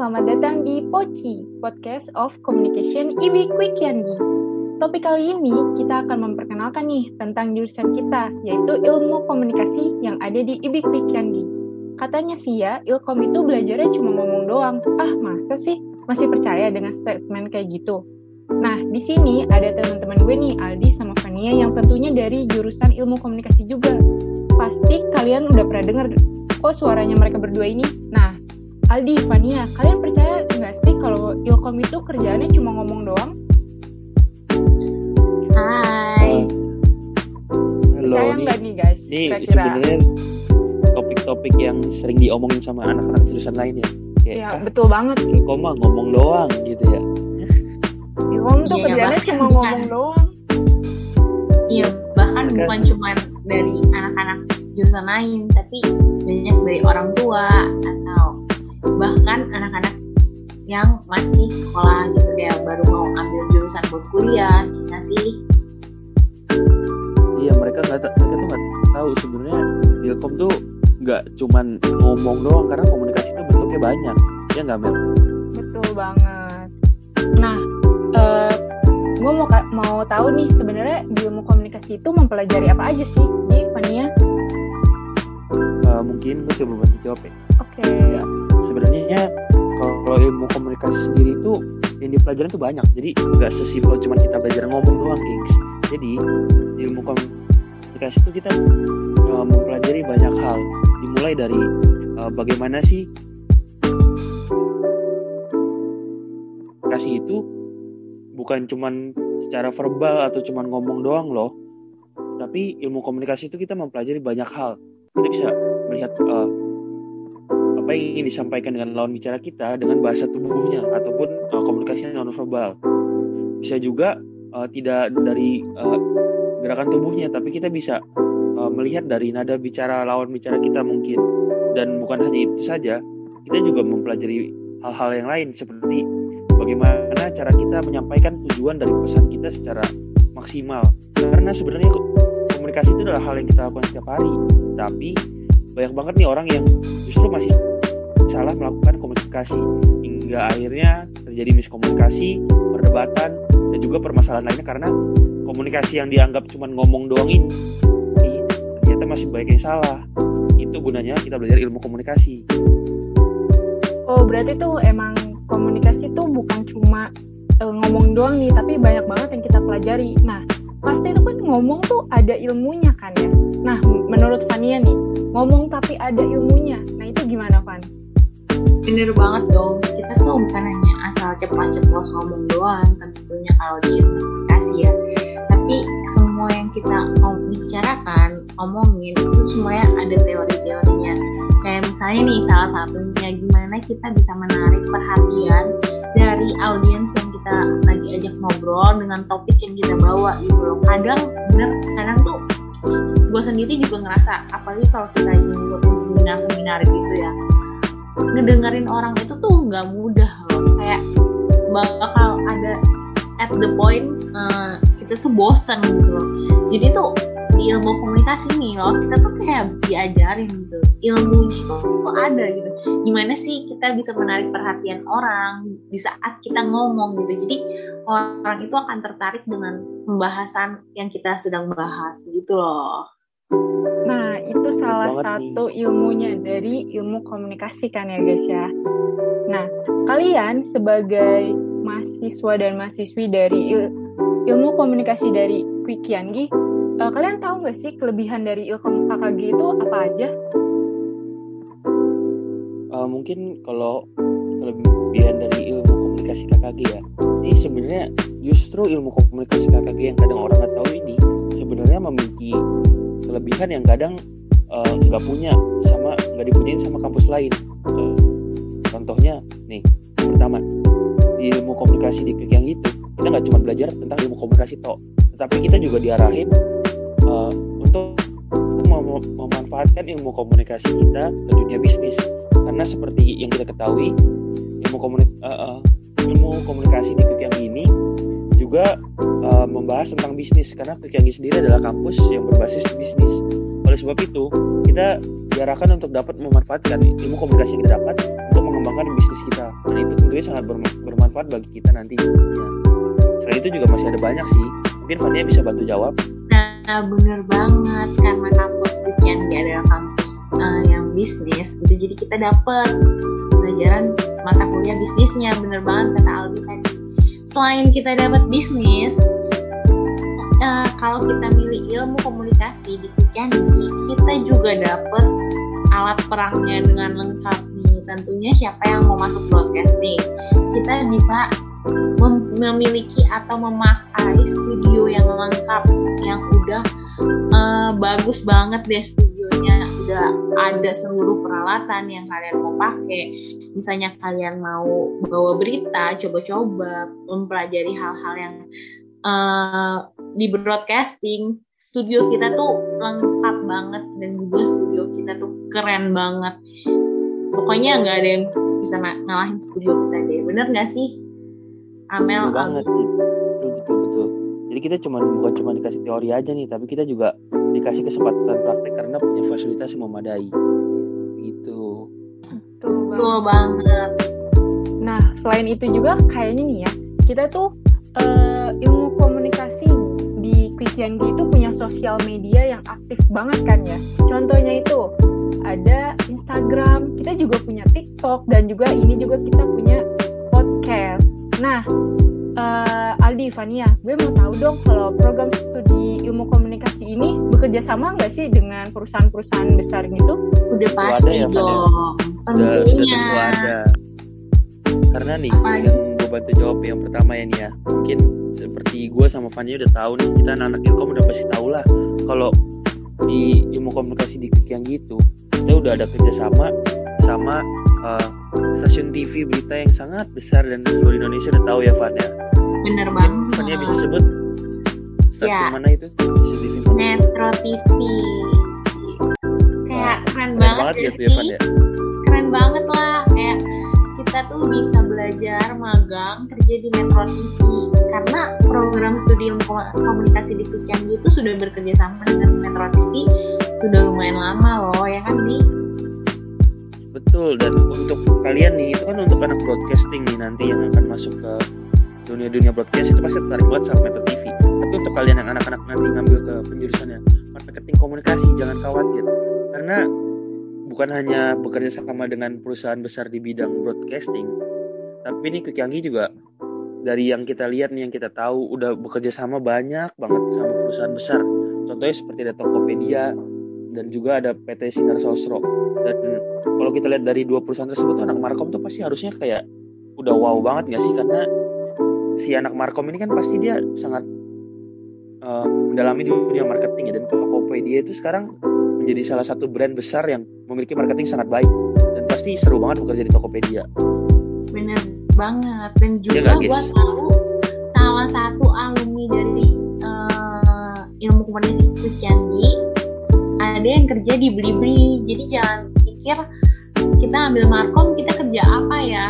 selamat datang di Poci, Podcast of Communication IB Quick Yandi. Topik kali ini kita akan memperkenalkan nih tentang jurusan kita, yaitu ilmu komunikasi yang ada di IB Quick Yandi. Katanya sih ya, ilkom itu belajarnya cuma ngomong doang. Ah, masa sih? Masih percaya dengan statement kayak gitu? Nah, di sini ada teman-teman gue nih, Aldi sama Fania yang tentunya dari jurusan ilmu komunikasi juga. Pasti kalian udah pernah dengar oh suaranya mereka berdua ini. Nah, Aldi, Fania, kalian percaya nggak sih kalau Ilkom itu kerjaannya cuma ngomong doang? Hai. Halo, percaya nih, nggak nih guys? ini sebenarnya topik-topik yang sering diomongin sama anak-anak jurusan lain ya. Kayak, Ya, ah, betul banget. kok mah ngomong doang gitu ya. Ilkom tuh Iya, kerjaannya bahkan cuma bukan. ngomong doang. Iya, bahkan Makasih. bukan cuma dari anak-anak jurusan lain, tapi banyak dari orang tua atau bahkan anak-anak yang masih sekolah gitu kayak baru mau ambil jurusan buat kuliah, nah sih Iya mereka nggak mereka tuh nggak tahu sebenarnya Ilkom tuh nggak cuman ngomong doang karena komunikasi itu bentuknya banyak. Ya nggak Mel? Betul banget. Nah, eh gue mau mau tahu nih sebenarnya di ilmu komunikasi itu mempelajari apa aja sih di Fania? Eh, mungkin gue coba bantu jawab ya. Oke. Ya, sebenarnya kalau ilmu komunikasi sendiri itu yang dipelajarin tuh banyak. Jadi nggak sesimpel cuman kita belajar ngomong doang, gengs. Jadi di ilmu komunikasi itu kita uh, mempelajari banyak hal. Dimulai dari uh, bagaimana sih komunikasi itu bukan cuman secara verbal atau cuman ngomong doang loh. Tapi ilmu komunikasi itu kita mempelajari banyak hal. Kita bisa melihat uh, apa yang ingin disampaikan dengan lawan bicara kita dengan bahasa tubuhnya ataupun uh, komunikasi non verbal. Bisa juga uh, tidak dari uh, gerakan tubuhnya, tapi kita bisa uh, melihat dari nada bicara lawan bicara kita mungkin. Dan bukan hanya itu saja, kita juga mempelajari hal-hal yang lain seperti bagaimana cara kita menyampaikan tujuan dari pesan kita secara maksimal. Karena sebenarnya ko- komunikasi itu adalah hal yang kita lakukan setiap hari, tapi banyak banget nih orang yang justru masih salah melakukan komunikasi hingga akhirnya terjadi miskomunikasi, perdebatan dan juga permasalahan lainnya karena komunikasi yang dianggap cuma ngomong doang ini ternyata masih banyak yang salah. Itu gunanya kita belajar ilmu komunikasi. Oh, berarti tuh emang komunikasi tuh bukan cuma eh, ngomong doang nih, tapi banyak banget yang kita pelajari. Nah, pasti itu kan ngomong tuh ada ilmunya kan ya. Nah, menurut Fania nih, ngomong tapi ada ilmunya. Nah, itu gimana, Van? bener banget dong. Kita tuh bukan hanya asal ceplos-ceplos ngomong doang, tentunya kalau di komunikasi ya. Tapi semua yang kita bicarakan, omongin itu semuanya ada teori-teorinya. Misalnya nih salah satunya gimana kita bisa menarik perhatian dari audiens yang kita lagi ajak ngobrol dengan topik yang kita bawa gitu loh. Kadang bener, kadang tuh gue sendiri juga ngerasa apalagi kalau kita ingin ngikutin seminar-seminar gitu ya ngedengerin orang itu tuh nggak mudah loh kayak bakal ada at the point eh, kita tuh bosen gitu loh jadi tuh di ilmu komunikasi nih loh kita tuh kayak diajarin gitu ilmunya itu ada gitu. Gimana sih kita bisa menarik perhatian orang di saat kita ngomong gitu. Jadi orang itu akan tertarik dengan pembahasan yang kita sedang bahas gitu loh. Nah, itu salah banget satu ilmunya dari ilmu komunikasi kan ya, guys ya. Nah, kalian sebagai mahasiswa dan mahasiswi dari il- ilmu komunikasi dari Quick Yanggi, eh, kalian tahu nggak sih kelebihan dari ilkom KKG itu apa aja? Uh, mungkin kalau kelebihan dari ilmu komunikasi KKG ya, ini sebenarnya justru ilmu komunikasi KKG yang kadang orang nggak tahu ini sebenarnya memiliki kelebihan yang kadang uh, nggak punya sama nggak dipunyain sama kampus lain. Uh, contohnya nih, pertama di ilmu komunikasi di yang itu kita nggak cuma belajar tentang ilmu komunikasi toh, tetapi kita juga diarahin uh, mem- memanfaatkan ilmu komunikasi kita ke dunia bisnis. Karena seperti yang kita ketahui ilmu komunik eh, eh, ilmu komunikasi di Kik yang ini juga eh, membahas tentang bisnis. Karena Kik yang sendiri adalah kampus yang berbasis bisnis. Oleh sebab itu kita diarahkan untuk dapat memanfaatkan ilmu komunikasi yang kita dapat untuk mengembangkan bisnis kita. Dan itu tentunya sangat bermanfaat bagi kita nanti selain itu juga masih ada banyak sih. Mungkin Fania bisa bantu jawab nah bener banget karena kampus Dukian adalah kampus uh, yang bisnis gitu jadi kita dapat pelajaran mata kuliah bisnisnya bener banget kata Aldi tadi. Selain kita dapat bisnis uh, kalau kita milih ilmu komunikasi di Kucandi kita juga dapat alat perangnya dengan lengkap nih. Tentunya siapa yang mau masuk broadcasting? Kita bisa mem memiliki atau memakai studio bagus banget deh studionya. Udah ada seluruh peralatan yang kalian mau pakai. Misalnya kalian mau bawa berita coba-coba mempelajari hal-hal yang uh, di broadcasting. Studio kita tuh lengkap banget dan juga studio kita tuh keren banget. Pokoknya nggak ada yang bisa ngalahin studio kita deh. Bener nggak sih? Amel banget sih jadi kita cuma bukan cuma dikasih teori aja nih tapi kita juga dikasih kesempatan praktek karena punya fasilitas yang memadai gitu betul, betul banget nah selain itu juga kayaknya nih ya kita tuh uh, ilmu komunikasi di Kwikiangi itu punya sosial media yang aktif banget kan ya. Contohnya itu ada Instagram, kita juga punya TikTok dan juga ini juga kita punya podcast. Nah, uh, Aldi, Fania, gue mau tahu dong kalau program studi ilmu komunikasi ini bekerja sama nggak sih dengan perusahaan-perusahaan besar gitu? Udah pasti ya, dong, tentunya. ada. Karena nih, Apa? yang gue bantu jawab yang pertama ya nih ya, mungkin seperti gue sama Fania udah tahu nih, kita anak-anak ilkom udah pasti tahu lah kalau di ilmu komunikasi di yang gitu kita udah ada kerjasama sama uh, TV berita yang sangat besar dan seluruh Indonesia udah tahu ya Fan ya. Bener banget. Fania bisa sebut stasiun ya. mana itu? TV Metro TV. Kayak oh, keren, banget, banget ya, sih. Ya, ya? Keren banget lah kayak kita tuh bisa belajar magang kerja di Metro TV karena program studi komunikasi di Kecambi itu sudah bekerja sama dengan Metro TV sudah lumayan lama loh ya kan di betul dan untuk kalian nih itu kan untuk anak broadcasting nih nanti yang akan masuk ke dunia-dunia broadcast itu pasti tertarik banget sama Metro TV tapi untuk kalian yang anak-anak nanti ngambil ke penjurusannya marketing komunikasi jangan khawatir. Karena bukan hanya bekerja sama dengan perusahaan besar di bidang broadcasting tapi ini Kekyangi juga dari yang kita lihat nih yang kita tahu udah bekerja sama banyak banget sama perusahaan besar. Contohnya seperti ada Tokopedia dan juga ada PT Sinar Sosro. Dan kalau kita lihat dari dua perusahaan tersebut anak Markom tuh pasti harusnya kayak udah wow banget nggak sih? Karena si anak Markom ini kan pasti dia sangat uh, mendalami dunia marketing ya. Dan Tokopedia itu sekarang menjadi salah satu brand besar yang memiliki marketing sangat baik. Dan pasti seru banget bekerja di Tokopedia. Bener banget. Dan juga ya, gue tahu salah satu alumni dari uh, ilmu komunikasi Candi kerja di Blibli. Jadi jangan pikir kita ambil markom kita kerja apa ya?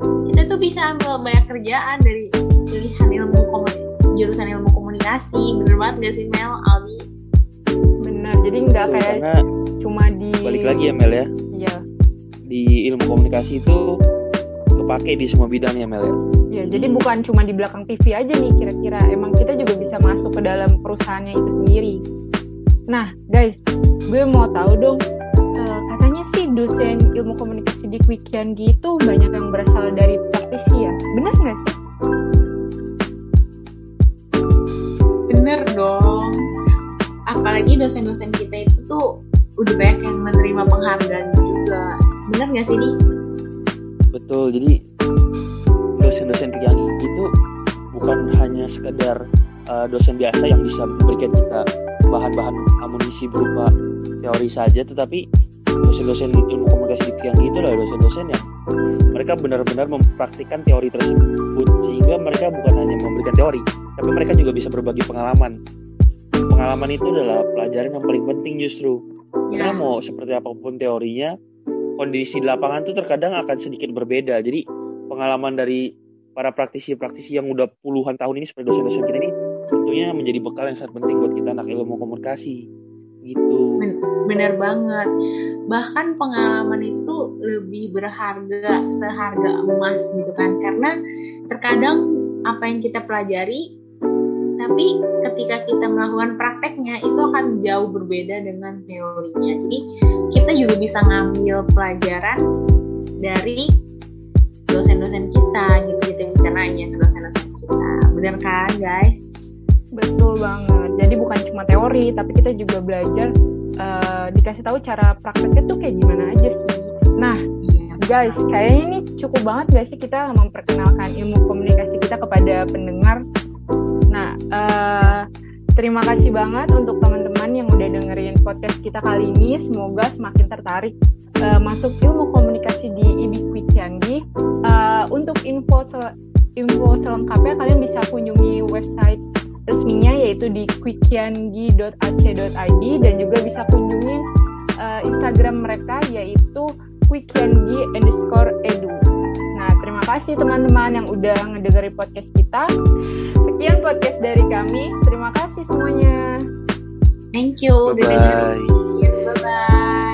Kita tuh bisa ambil banyak kerjaan dari pilihan ilmu komunikasi jurusan ilmu komunikasi. Bener banget gak sih Mel Aldi? Bener. Jadi nggak kayak Karena cuma di balik lagi ya Mel ya. Iya. Di ilmu komunikasi itu kepake di semua bidang ya Mel ya? Ya, jadi bukan cuma di belakang TV aja nih kira-kira. Emang kita juga bisa masuk ke dalam perusahaannya itu sendiri. Nah, guys, gue mau tahu dong, uh, katanya sih dosen ilmu komunikasi di Kwikian gitu banyak yang berasal dari praktisi ya. Benar nggak sih? Bener dong. Apalagi dosen-dosen kita itu tuh udah banyak yang menerima penghargaan juga. Bener nggak sih, Di? Betul, jadi dosen-dosen Kwikian itu bukan hanya sekedar uh, dosen biasa yang bisa memberikan kita bahan-bahan amunisi berupa teori saja tetapi dosen-dosen ilmu komunikasi yang gitu lah dosen-dosen yang mereka benar-benar mempraktikkan teori tersebut sehingga mereka bukan hanya memberikan teori tapi mereka juga bisa berbagi pengalaman. Pengalaman itu adalah pelajaran yang paling penting justru. Ya. karena mau seperti apa pun teorinya kondisi di lapangan itu terkadang akan sedikit berbeda. Jadi pengalaman dari para praktisi-praktisi yang udah puluhan tahun ini seperti dosen-dosen kita ini tentunya menjadi bekal yang sangat penting buat kita anak ilmu komunikasi. Gitu. Ben- bener banget. Bahkan pengalaman itu lebih berharga seharga emas gitu kan. Karena terkadang apa yang kita pelajari tapi ketika kita melakukan prakteknya itu akan jauh berbeda dengan teorinya. Jadi kita juga bisa ngambil pelajaran dari dosen-dosen kita gitu kita bisa nanya ke dosen-dosen kita. Bener kan guys Betul banget. Jadi bukan cuma teori, tapi kita juga belajar eh, dikasih tahu cara prakteknya tuh kayak gimana aja sih. Nah, iya guys, kayaknya ini cukup banget gak sih kita memperkenalkan ilmu komunikasi kita kepada pendengar. Nah, eh, terima kasih banget untuk teman-teman yang udah dengerin podcast kita kali ini. Semoga semakin tertarik eh, masuk ilmu komunikasi di IBI Quick Yanggi. Eh, untuk info sel- info selengkapnya kalian bisa kunjungi website yaitu di quickyangi.ac.id dan juga bisa kunjungin eh, Instagram mereka yaitu quickyangi underscore edu. Nah, terima kasih teman-teman yang udah ngedengeri podcast kita. Sekian podcast dari kami. Terima kasih semuanya. thank you bye udah